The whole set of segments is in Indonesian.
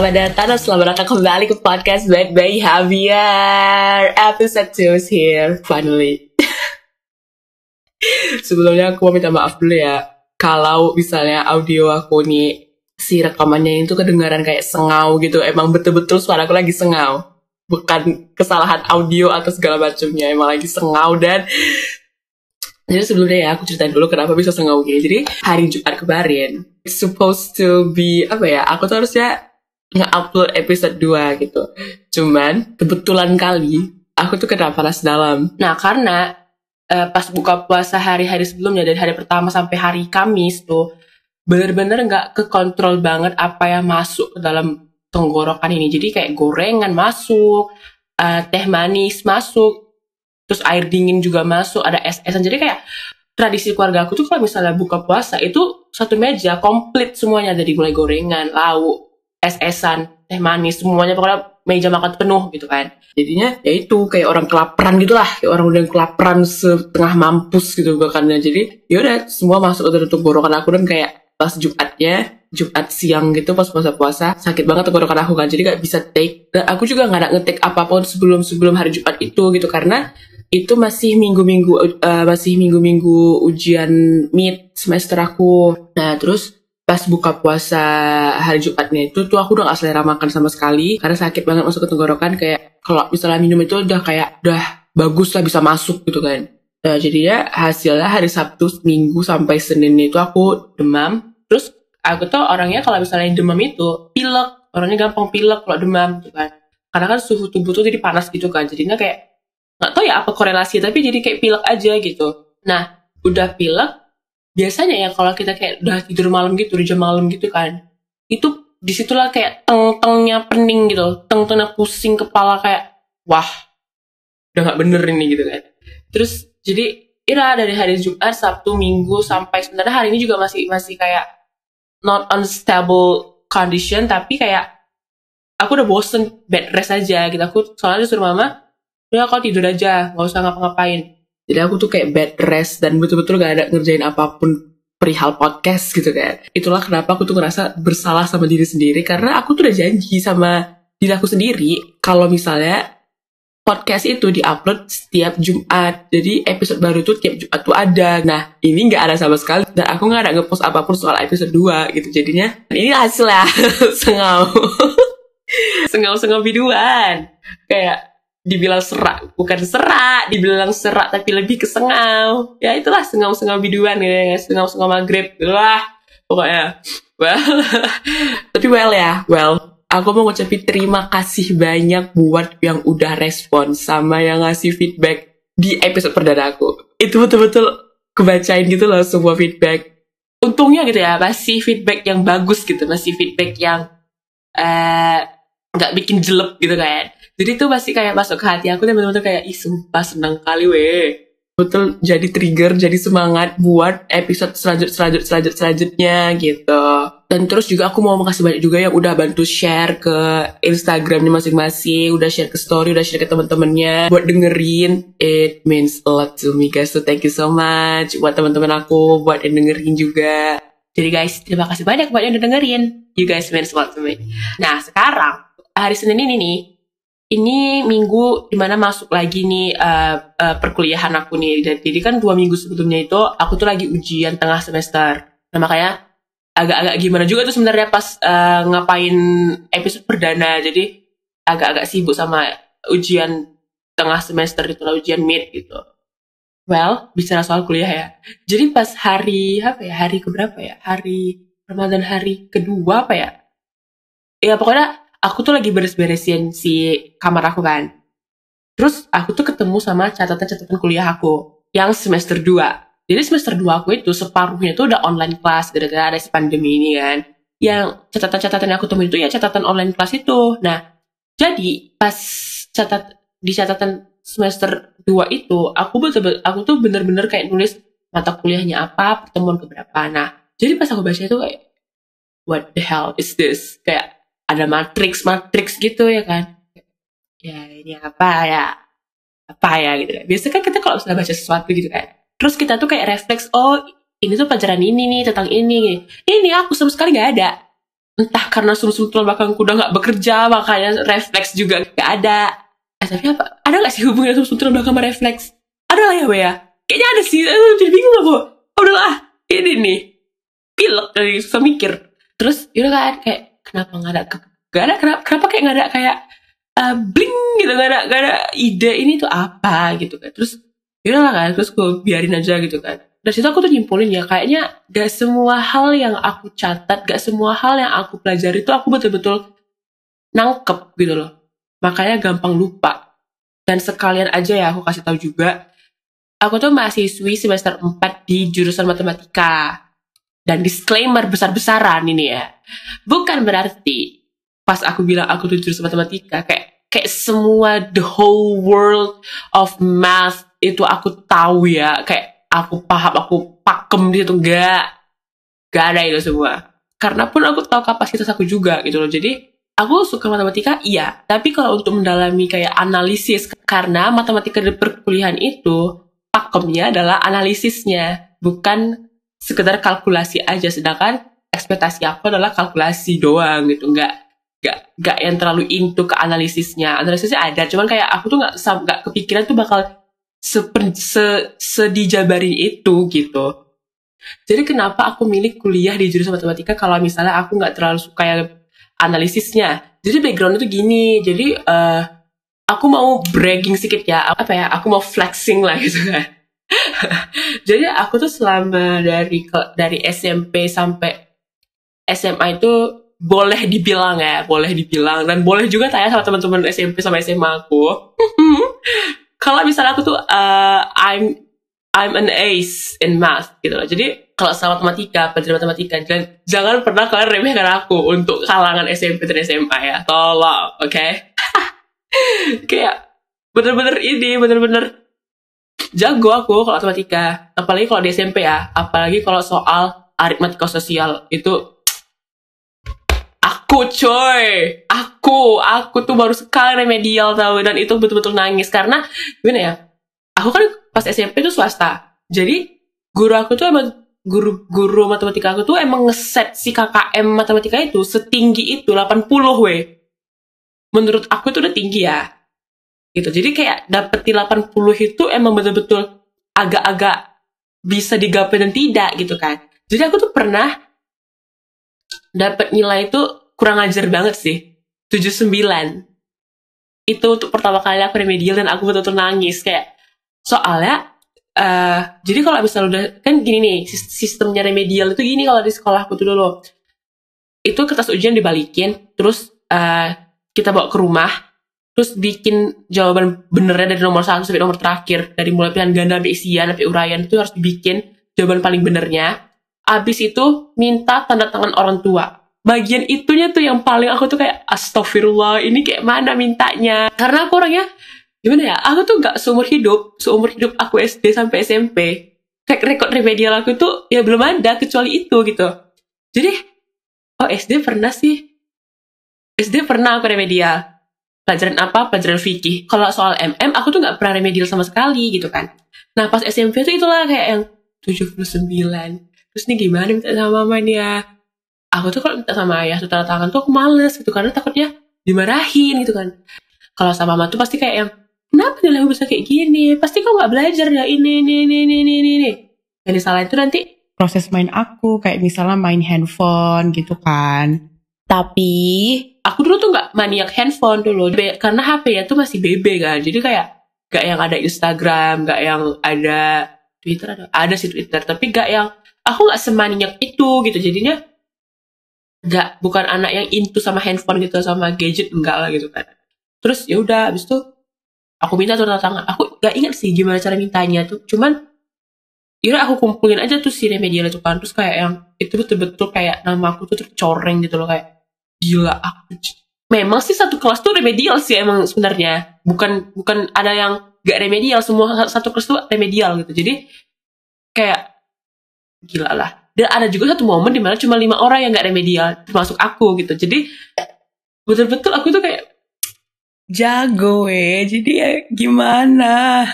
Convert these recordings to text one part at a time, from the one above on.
selamat datang dan selamat datang kembali ke podcast Bad Bay Javier. Episode 2 is here, finally. Sebelumnya aku mau minta maaf dulu ya. Kalau misalnya audio aku nih Si rekamannya itu kedengaran kayak sengau gitu. Emang betul-betul suara aku lagi sengau. Bukan kesalahan audio atau segala macamnya. Emang lagi sengau dan jadi sebelumnya ya aku ceritain dulu kenapa bisa sengau gini. Jadi hari Jumat kemarin supposed to be apa ya? Aku tuh harusnya nge-upload episode 2 gitu. Cuman kebetulan kali aku tuh kena panas dalam. Nah karena uh, pas buka puasa hari-hari sebelumnya dari hari pertama sampai hari Kamis tuh bener-bener nggak kekontrol banget apa yang masuk ke dalam tenggorokan ini. Jadi kayak gorengan masuk, uh, teh manis masuk, terus air dingin juga masuk ada es-esan jadi kayak tradisi keluarga aku tuh kalau misalnya buka puasa itu satu meja komplit semuanya dari mulai gorengan lauk es-esan teh manis semuanya pokoknya meja makan penuh gitu kan. Jadinya ya itu kayak orang kelaparan gitulah kayak orang udah kelaparan setengah mampus gitu bahkan jadi yaudah semua masuk ke dalam gorokan aku dan kayak pas Jumatnya Jumat siang gitu pas puasa puasa sakit banget tenggorokan aku kan. Jadi gak bisa take dan aku juga nggak ada ngetik apa pun sebelum sebelum hari Jumat itu gitu karena itu masih minggu-minggu uh, masih minggu-minggu ujian mid semester aku. Nah, terus pas buka puasa hari Jumatnya itu tuh aku udah gak selera makan sama sekali karena sakit banget masuk ke tenggorokan kayak kalau misalnya minum itu udah kayak udah bagus lah bisa masuk gitu kan. Nah, jadinya hasilnya hari Sabtu, Minggu sampai Senin itu aku demam. Terus aku tuh orangnya kalau misalnya demam itu pilek, orangnya gampang pilek kalau demam gitu kan. Karena kan suhu tubuh tuh jadi panas gitu kan. Jadinya kayak nggak tahu ya apa korelasi tapi jadi kayak pilek aja gitu nah udah pilek biasanya ya kalau kita kayak udah tidur malam gitu di jam malam gitu kan itu di situlah kayak teng-tengnya pening gitu teng-tengnya pusing kepala kayak wah udah nggak bener ini gitu kan. Terus jadi Ira dari hari Jumat Sabtu Minggu sampai sebenarnya hari ini juga masih masih kayak not unstable condition tapi kayak aku udah bosen bed rest aja gitu. Aku soalnya disuruh mama udah kau tidur aja nggak usah ngapa-ngapain jadi aku tuh kayak bed rest dan betul-betul gak ada ngerjain apa pun perihal podcast gitu kan. Itulah kenapa aku tuh ngerasa bersalah sama diri sendiri karena aku tuh udah janji sama diri aku sendiri kalau misalnya podcast itu diupload setiap Jumat. Jadi episode baru tuh tiap Jumat tuh ada. Nah ini nggak ada sama sekali dan aku nggak ada ngepost apa pun soal episode 2 gitu. Jadinya ini hasilnya sengau. Sengau sengau biduan. Kayak dibilang serak bukan serak dibilang serak tapi lebih ke sengau. Ya itulah sengau-sengau biduan ya sengau-sengau maghrib lah pokoknya. Well tapi well ya well. Aku mau ngucapin terima kasih banyak buat yang udah respon sama yang ngasih feedback di episode perdana aku. Itu betul-betul kebacain gitu loh semua feedback. Untungnya gitu ya masih feedback yang bagus gitu masih feedback yang eh nggak bikin jelek gitu kan jadi itu pasti kayak masuk ke hati aku dan betul-betul kayak ih sumpah seneng kali weh betul jadi trigger jadi semangat buat episode selanjut selanjut selanjut selanjutnya gitu. Dan terus juga aku mau makasih banyak juga yang udah bantu share ke Instagramnya masing-masing udah share ke story udah share ke teman-temannya. Buat dengerin it means a lot to me guys. So thank you so much buat teman-teman aku buat yang dengerin juga. Jadi guys terima kasih banyak buat yang udah dengerin. You guys means a lot to me. Nah sekarang hari Senin ini nih ini minggu di mana masuk lagi nih uh, uh, perkuliahan aku nih. Jadi kan dua minggu sebelumnya itu aku tuh lagi ujian tengah semester. Nah makanya agak-agak gimana juga tuh sebenarnya pas uh, ngapain episode perdana. Jadi agak-agak sibuk sama ujian tengah semester itu lah ujian mid gitu. Well, bicara soal kuliah ya. Jadi pas hari apa ya? Hari keberapa ya? Hari Ramadan hari kedua apa ya? Ya pokoknya aku tuh lagi beres-beresin si kamar aku kan. Terus aku tuh ketemu sama catatan-catatan kuliah aku yang semester 2. Jadi semester 2 aku itu separuhnya tuh udah online class gara-gara ada si pandemi ini kan. Yang catatan-catatan yang aku temuin itu ya catatan online class itu. Nah, jadi pas catat di catatan semester 2 itu aku betul aku tuh bener-bener kayak nulis mata kuliahnya apa, pertemuan keberapa. Nah, jadi pas aku baca itu kayak what the hell is this? Kayak ada matriks matriks gitu ya kan? Ya ini apa ya? Apa ya gitu kan? Biasanya kan kita kalau sudah baca sesuatu gitu kan terus kita tuh kayak refleks oh ini tuh pelajaran ini nih tentang ini ini aku sama sekali nggak ada. Entah karena sumsum tulang belakangku udah nggak bekerja makanya refleks juga nggak ada. Eh tapi apa? Ada nggak sih hubungannya sumsum tulang belakang sama refleks? Ada lah ya Wea ya? kayaknya ada sih. Eh, jadi bingung aku. Udahlah ini nih. Pilek dari susah terus yaudah kan kayak kenapa nggak ada nggak ada kenapa, kenapa kayak nggak ada kayak uh, bling gitu nggak ada nggak ada ide ini tuh apa gitu kan. Terus yaudah lah kan terus gue biarin aja gitu kan. Dari situ aku tuh nyimpulin ya kayaknya gak semua hal yang aku catat gak semua hal yang aku pelajari itu aku betul-betul nangkep gitu loh. Makanya gampang lupa. Dan sekalian aja ya aku kasih tahu juga aku tuh mahasiswi semester 4 di jurusan matematika dan disclaimer besar-besaran ini ya. Bukan berarti pas aku bilang aku tuh jurusan matematika kayak kayak semua the whole world of math itu aku tahu ya. Kayak aku paham aku pakem di situ. Enggak enggak ada itu semua. Karena pun aku tahu kapasitas aku juga gitu loh. Jadi aku suka matematika iya. Tapi kalau untuk mendalami kayak analisis karena matematika di perkuliahan itu pakemnya adalah analisisnya bukan sekedar kalkulasi aja sedangkan ekspektasi aku adalah kalkulasi doang gitu enggak gak gak yang terlalu into ke analisisnya analisisnya ada cuman kayak aku tuh nggak nggak kepikiran tuh bakal seper, se, sedijabarin itu gitu. Jadi kenapa aku milih kuliah di jurusan matematika kalau misalnya aku nggak terlalu suka yang analisisnya. Jadi background itu gini, jadi uh, aku mau bragging sedikit ya, apa ya, aku mau flexing lah gitu kan. jadi aku tuh selama dari dari SMP sampai SMA itu boleh dibilang ya, boleh dibilang dan boleh juga tanya sama teman-teman SMP sama SMA aku. kalau misalnya aku tuh uh, I'm I'm an ace in math gitu loh. Jadi kalau sama matematika, pelajaran matematika, jangan, jangan pernah kalian remehkan aku untuk kalangan SMP dan SMA ya. Tolong, oke? Okay? Kayak bener-bener ini, bener-bener jago aku kalau matematika. Apalagi kalau di SMP ya. Apalagi kalau soal aritmatika sosial. Itu aku coy. Aku aku tuh baru sekali remedial tahu. Dan itu betul-betul nangis. Karena gimana ya? Aku kan pas SMP tuh swasta. Jadi guru aku tuh emang guru guru matematika aku tuh emang ngeset si KKM matematika itu setinggi itu 80 we menurut aku itu udah tinggi ya gitu. Jadi kayak dapet di 80 itu emang betul-betul agak-agak bisa digapai dan tidak gitu kan. Jadi aku tuh pernah dapat nilai itu kurang ajar banget sih. 79 itu untuk pertama kali aku remedial dan aku betul-betul nangis. Kayak soalnya uh, jadi kalau misalnya udah kan gini nih sistemnya remedial itu gini kalau di sekolahku tuh dulu itu kertas ujian dibalikin terus uh, kita bawa ke rumah terus bikin jawaban benernya dari nomor satu sampai nomor terakhir. Dari mulai pilihan ganda sampai isian sampai uraian itu harus dibikin jawaban paling benernya. Abis itu minta tanda tangan orang tua. Bagian itunya tuh yang paling aku tuh kayak astagfirullah ini kayak mana mintanya? Karena aku orangnya gimana ya aku tuh gak seumur hidup seumur hidup aku SD sampai SMP track record remedial aku tuh ya belum ada kecuali itu gitu. Jadi oh SD pernah sih? SD pernah aku remedial pelajaran apa pelajaran fikih. Kalau soal MM aku tuh gak pernah remedial sama sekali gitu kan. Nah pas SMP tuh itulah kayak yang 79 terus nih gimana minta sama mama nih ya? Aku tuh kalau minta sama ayah tuh tanda tangan tuh aku males gitu karena takutnya dimarahin gitu kan. Kalau sama mama tuh pasti kayak yang kenapa nilai bisa kayak gini? Pasti kau nggak belajar ya ini ini ini ini ini ini. Yang disalahin tuh nanti proses main aku kayak misalnya main handphone gitu kan. Tapi aku dulu tuh nggak maniak handphone dulu karena HP ya tuh masih BB kan. Jadi kayak gak yang ada Instagram gak yang ada Twitter ada ada sih Twitter tapi gak yang aku nggak semaniak itu gitu. Jadinya nggak bukan anak yang into sama handphone gitu sama gadget enggak lah gitu kan. Terus ya udah abis itu aku minta tuh tangan aku gak ingat sih gimana cara mintanya tuh. Cuman yaudah aku kumpulin aja tuh si remedial itu kan. Terus kayak yang itu betul-betul kayak nama aku tuh tercoreng gitu loh kayak gila aku memang sih satu kelas tuh remedial sih emang sebenarnya. Bukan bukan ada yang gak remedial. Semua satu kelas tuh remedial gitu. Jadi kayak gila lah. Dan ada juga satu momen di mana cuma lima orang yang gak remedial. Termasuk aku gitu. Jadi betul-betul aku tuh kayak jago eh jadi ya gimana?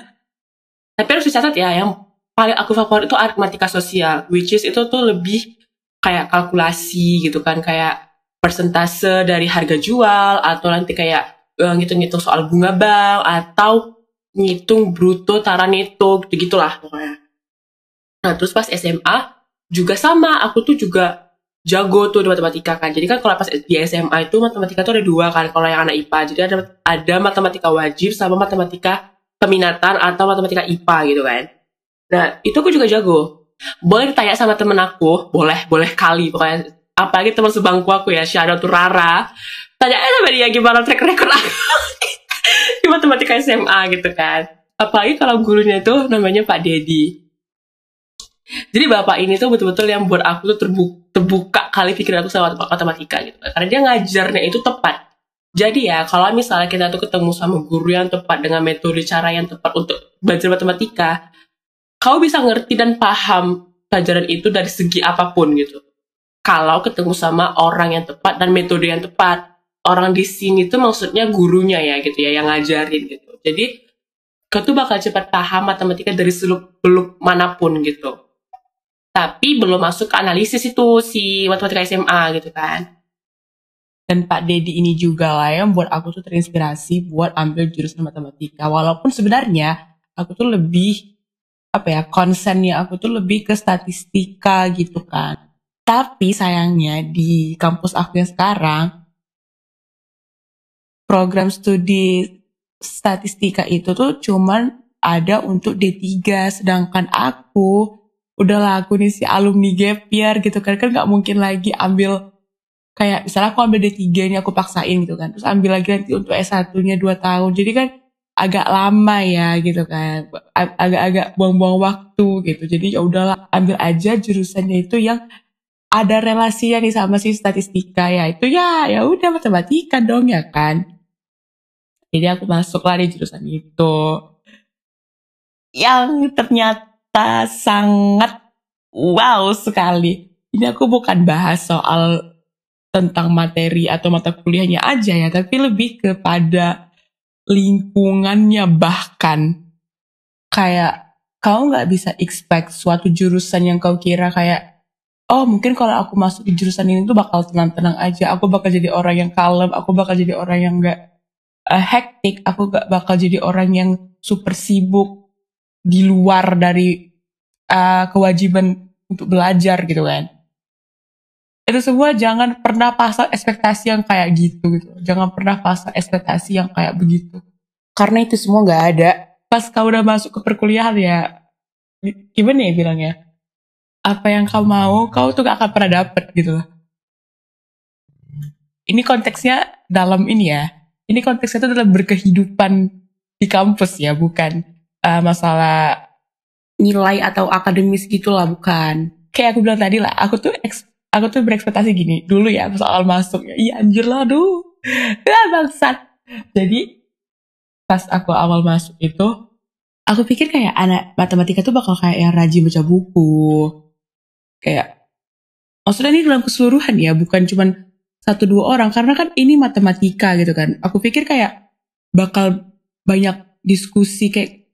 Tapi harus dicatat ya yang paling aku favorit itu aritmatika sosial which is itu tuh lebih kayak kalkulasi gitu kan. Kayak persentase dari harga jual atau nanti kayak uh, ngitung-ngitung soal bunga bank atau ngitung bruto taran itu gitu gitulah pokoknya. Nah terus pas SMA juga sama. Aku tuh juga jago tuh di matematika kan. Jadi kan kalau pas di SMA itu matematika tuh ada dua kan. Kalau yang anak IPA jadi ada ada matematika wajib sama matematika peminatan atau matematika IPA gitu kan. Nah itu aku juga jago. Boleh ditanya sama temen aku boleh boleh kali pokoknya apalagi teman sebangku aku ya Shadow tuh Rara. Tanya aja sama dia gimana track record aku. Di matematika SMA gitu kan. Apalagi kalau gurunya itu namanya Pak Dedi jadi bapak ini tuh betul-betul yang buat aku tuh terbuka, terbuka kali pikiran aku sama matematika gitu karena dia ngajarnya itu tepat. Jadi ya kalau misalnya kita tuh ketemu sama guru yang tepat dengan metode cara yang tepat untuk belajar matematika kau bisa ngerti dan paham pelajaran itu dari segi apa pun gitu kalau ketemu sama orang yang tepat dan metode yang tepat. Orang di sini tuh maksudnya gurunya ya gitu ya yang ngajarin gitu. Jadi kau tuh bakal cepat paham matematika dari seluk beluk mana pun gitu. Tapi belum masuk ke analisis itu si matematika SMA gitu kan. Dan Pak Dedi ini juga lah yang buat aku tuh terinspirasi buat ambil jurusan matematika. Walaupun sebenarnya aku tuh lebih apa ya konsennya aku tuh lebih ke statistika gitu kan tapi sayangnya di kampus aku yang sekarang program studi statistika itu tuh cuman ada untuk D3 sedangkan aku udahlah aku nih si alumni gap year gitu kan. Kan nggak mungkin lagi ambil kayak misalnya aku ambil D3 ini aku paksain gitu kan. Terus ambil lagi nanti untuk S1 nya 2 tahun. Jadi kan agak lama ya gitu kan. Agak-agak buang-buang waktu gitu. Jadi ya udahlah ambil aja jurusannya itu yang ada relasinya nih sama si statistika ya. Itu ya ya udah matematika dong ya kan? Jadi aku masuk lah di jurusan itu. Yang ternyata sangat wow sekali. Ini aku bukan bahas soal tentang materi atau mata kuliahnya aja ya tapi lebih kepada lingkungannya bahkan. Kayak kau nggak bisa expect suatu jurusan yang kau kira kayak oh mungkin kalau aku masuk di jurusan ini tuh bakal tenang-tenang aja. Aku bakal jadi orang yang kalem aku bakal jadi orang yang nggak uh, hektik aku gak bakal jadi orang yang super sibuk di luar dari uh, kewajiban untuk belajar gitu kan. Itu semua jangan pernah pasang ekspektasi yang kayak gitu gitu. Jangan pernah pasang ekspektasi yang kayak begitu. Karena itu semua nggak ada. Pas kau udah masuk ke perkuliahan ya gimana ya bilangnya apa yang kau mau kau tuh gak akan pernah dapet gitu loh. Ini konteksnya dalam ini ya. Ini konteksnya itu adalah berkehidupan di kampus ya bukan uh, masalah nilai atau akademis gitulah bukan. Kayak aku bilang tadi lah aku tuh aku tuh berekspektasi gini dulu ya soal masuk ya iya anjir lah aduh. Ya bangsat. Jadi pas aku awal masuk itu aku pikir kayak anak matematika tuh bakal kayak yang rajin baca buku kayak maksudnya ini dalam keseluruhan ya bukan cuman satu dua orang. Karena kan ini matematika gitu kan. Aku pikir kayak bakal banyak diskusi kayak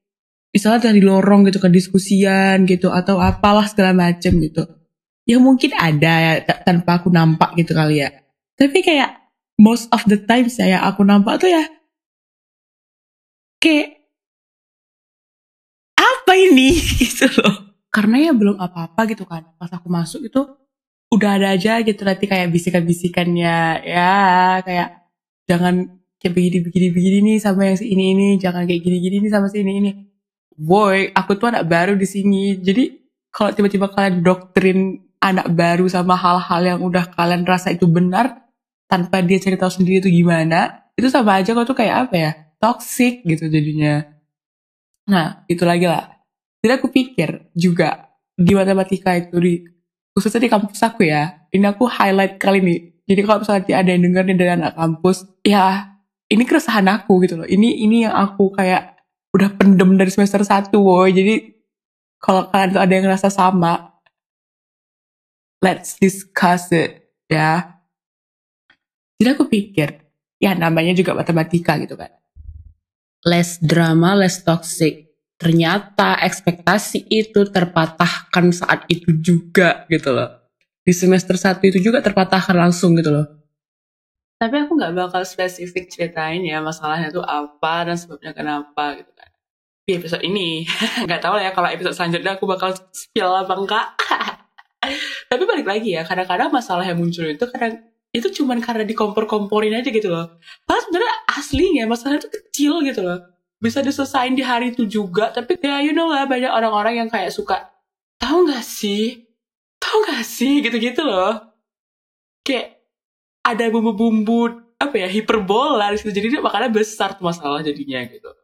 misalnya dari lorong gitu kan diskusian gitu atau apalah segala macem gitu. Ya mungkin ada ya tanpa aku nampak gitu kali ya. Tapi kayak most of the time saya aku nampak tuh ya kayak apa ini? Gitu loh karena ya belum apa-apa gitu kan. Pas aku masuk itu udah ada aja gitu nanti kayak bisikan-bisikannya. Ya kayak jangan kayak begini begini begini nih sama yang ini ini. Jangan kayak gini gini nih sama si ini ini. Boy aku tuh anak baru di sini. Jadi kalau tiba-tiba kalian doktrin anak baru sama hal-hal yang udah kalian rasa itu benar tanpa dia cari tahu sendiri itu gimana itu sama aja kok tuh kayak apa ya? Toxic gitu jadinya. Nah itu lagi lah jadi aku pikir juga di matematika itu di khususnya di kampus aku ya ini aku highlight kali ini. Jadi kalau misalnya ada yang denger nih dari anak kampus ya ini keresahan aku gitu loh. Ini ini yang aku kayak udah pendem dari semester satu woy. Jadi kalau kalian tuh ada yang ngerasa sama let's discuss it ya. Jadi aku pikir ya namanya juga matematika gitu kan. Less drama less toxic ternyata ekspektasi itu terpatahkan saat itu juga gitu loh. Di semester satu itu juga terpatahkan langsung gitu loh. Tapi aku nggak bakal spesifik ceritain ya masalahnya tuh apa dan sebabnya kenapa gitu kan. Di episode ini nggak tahu lah ya kalau episode selanjutnya aku bakal spill apa enggak tapi balik lagi ya kadang-kadang masalah yang muncul itu kadang itu cuman karena dikompor-komporin aja gitu loh. Padahal sebenarnya aslinya masalah itu kecil gitu loh bisa diselesain di hari itu juga. Tapi ya you know lah banyak orang-orang yang kayak suka tahu nggak sih? Tahu nggak sih? Gitu-gitu loh. Kayak ada bumbu-bumbu apa ya hiperbola di situ. Jadi dia makanya besar tuh masalah jadinya gitu.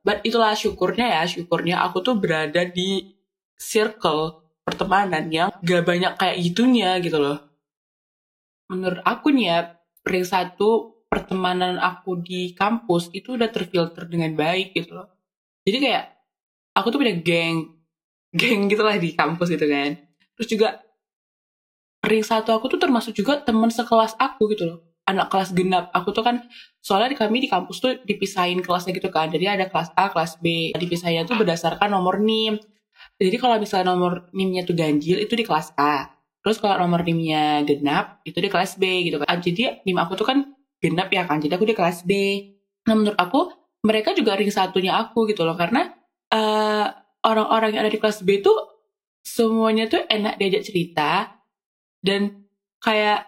But itulah syukurnya ya syukurnya aku tuh berada di circle pertemanan yang gak banyak kayak gitunya gitu loh. Menurut aku nih ya ring satu pertemanan aku di kampus itu udah terfilter dengan baik gitu loh. Jadi kayak aku tuh punya geng geng gitu lah di kampus gitu kan. Terus juga ring satu aku tuh termasuk juga teman sekelas aku gitu loh. Anak kelas genap aku tuh kan soalnya kami di kampus tuh dipisahin kelasnya gitu kan. Jadi ada kelas A kelas B. Dipisahinnya tuh berdasarkan nomor NIM. Jadi kalau misalnya nomor NIM-nya tuh ganjil itu di kelas A. Terus kalau nomor NIM-nya genap itu di kelas B gitu kan. Jadi NIM aku tuh kan genap ya kan. Jadi aku di kelas B. Nah menurut aku mereka juga ring satunya aku gitu loh. Karena uh, orang-orang yang ada di kelas B tuh semuanya tuh enak diajak cerita dan kayak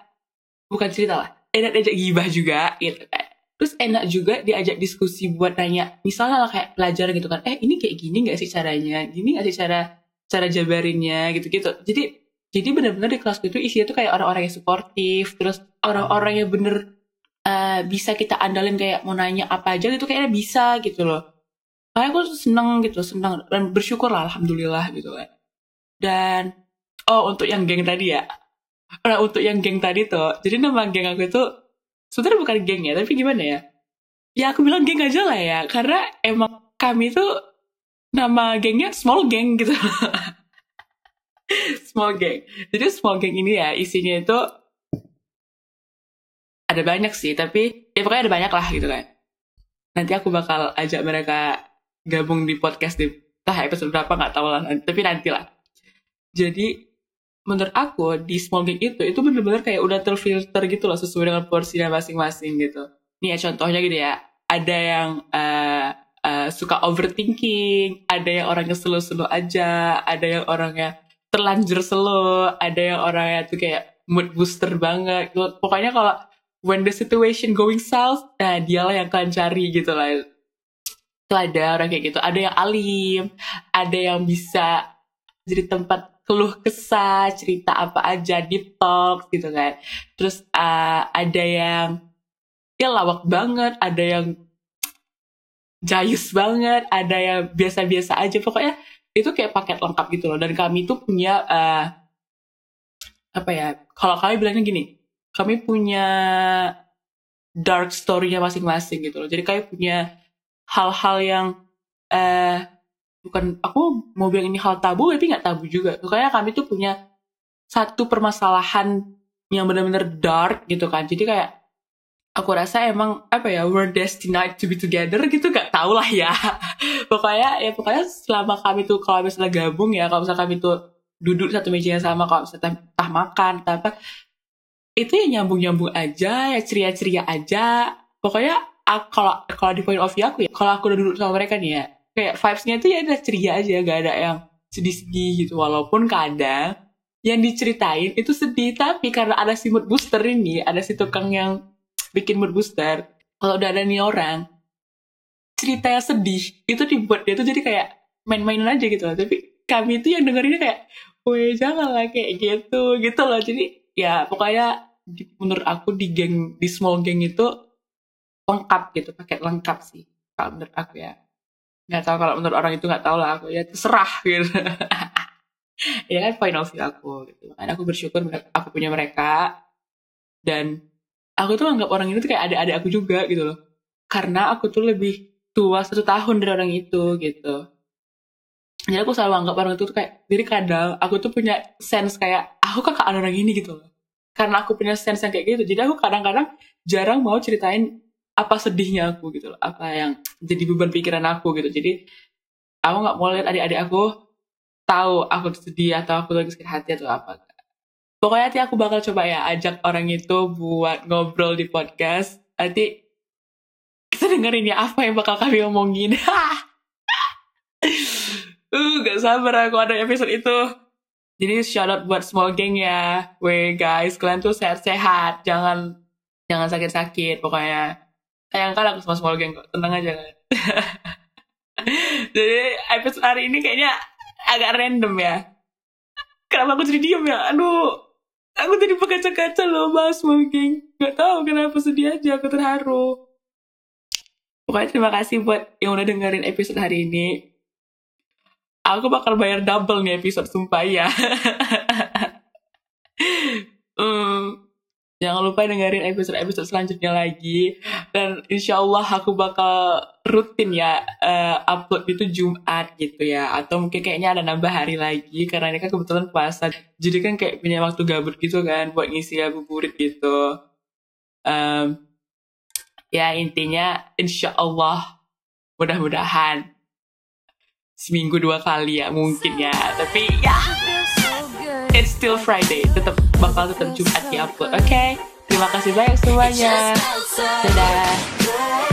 bukan cerita lah enak diajak gibah juga gitu. Kan terus enak juga diajak diskusi buat nanya misalnya lah kayak pelajaran gitu kan eh ini kayak gini gak sih caranya? Gini gak sih cara cara jabarinnya? gitu gitu jadi jadi benar-benar di kelas itu isinya tuh kayak orang-orang yang suportif terus orang-orang yang bener bisa kita andalin kayak mau nanya apa aja gitu kayaknya bisa gitu loh kayak aku seneng gitu seneng dan bersyukur lah alhamdulillah gitu kan dan oh untuk yang geng tadi ya Nah untuk yang geng tadi tuh, jadi nama geng aku itu sebenarnya bukan geng ya, tapi gimana ya? Ya aku bilang geng aja lah ya, karena emang kami tuh nama gengnya small gang gitu. small gang. Jadi small gang ini ya isinya itu ada banyak sih, tapi ya pokoknya ada banyak lah gitu kan. Nanti aku bakal ajak mereka gabung di podcast di entah episode berapa nggak tahu lah, tapi nanti lah. Jadi menurut aku di small gang itu itu bener-bener kayak udah terfilter gitu loh sesuai dengan porsinya masing-masing gitu. Nih ya contohnya gitu ya, ada yang uh, uh, suka overthinking, ada yang orangnya slow-slow aja, ada yang orangnya terlanjur slow, ada yang orangnya tuh kayak mood booster banget. Pokoknya kalau when the situation going south, nah dialah yang kalian cari gitu lah. Itu ada orang kayak gitu, ada yang alim, ada yang bisa jadi tempat keluh kesah, cerita apa aja, deep talk gitu kan. Terus uh, ada yang ya lawak banget, ada yang jayus banget, ada yang biasa-biasa aja. Pokoknya itu kayak paket lengkap gitu loh. Dan kami tuh punya uh, apa ya? Kalau kami bilangnya gini, kami punya dark story-nya masing-masing gitu loh. Jadi kami punya hal-hal yang uh, bukan aku mau bilang ini hal tabu tapi nggak tabu juga. Pokoknya kami tuh punya satu permasalahan yang benar-benar dark gitu kan. Jadi kayak aku rasa emang apa ya we're destined to be together gitu gak tau lah ya. Pokoknya ya pokoknya selama kami tuh kalau misalnya gabung ya kalau misalnya kami tuh duduk satu meja yang sama kalau misalnya tah makan apa itu ya nyambung nyambung aja ya ceria ceria aja. Pokoknya kalau kalau di point of view aku ya kalau aku udah duduk sama mereka nih ya kayak vibes-nya itu ya udah ceria aja gak ada yang sedih-sedih gitu. Walaupun kadang yang diceritain itu sedih tapi karena ada si mood booster ini ada si tukang yang bikin mood booster kalau udah ada nih orang ceritanya sedih itu dibuat dia tuh jadi kayak main-mainan aja gitu loh. Tapi kami itu yang dengerinnya kayak weh jangan lah kayak gitu gitu loh. Jadi ya pokoknya di, menurut aku di geng di small geng itu lengkap gitu pakai lengkap sih kalau menurut aku ya. Nggak tahu kalau menurut orang itu nggak tahu lah aku ya terserah gitu. Ya kan point of view aku gitu. Makanya aku bersyukur aku punya mereka. Dan aku tuh anggap orang ini tuh kayak adik-adik aku juga gitu loh. Karena aku tuh lebih tua satu tahun dari orang itu gitu. Jadi aku selalu anggap orang itu tuh kayak jadi kadang aku tuh punya sense kayak aku kakak orang ini? gitu loh karena aku punya sense yang kayak gitu. Jadi aku kadang-kadang jarang mau ceritain apa sedihnya aku gitu loh. Apa yang jadi beban pikiran aku gitu. Jadi aku nggak mau lihat adik-adik aku tahu aku sedih atau aku lagi sakit hati atau apa. Pokoknya nanti aku bakal coba ya ajak orang itu buat ngobrol di podcast. Nanti kita dengerin ya apa yang bakal kami omongin. Uh gak sabar aku ada episode itu jadi shout out buat small gang ya. We guys kalian tuh sehat-sehat. Jangan jangan sakit-sakit pokoknya. Sayang kan aku sama small gang kok. Tenang aja kan jadi episode hari ini kayaknya agak random ya. Kenapa aku jadi diem ya? Aduh aku tadi berkaca-kaca loh mas mungkin nggak tahu kenapa sedih aja aku terharu. Pokoknya terima kasih buat yang udah dengerin episode hari ini aku bakal bayar double nih episode sumpah ya hmm, jangan lupa dengerin episode-episode selanjutnya lagi. Dan insya Allah aku bakal rutin ya uh, upload itu Jumat gitu ya. Atau mungkin kayaknya ada nambah hari lagi karena ini kan kebetulan puasa. Jadi kan kayak punya waktu gabut gitu kan buat ngisi ngabuburit gitu. Um, ya intinya insya Allah mudah-mudahan seminggu dua kali ya mungkin ya. Tapi ya. It's still Friday. Tetap bakal tetap Jumat di upload oke? Okay? terima kasih banyak semuanya. Dadah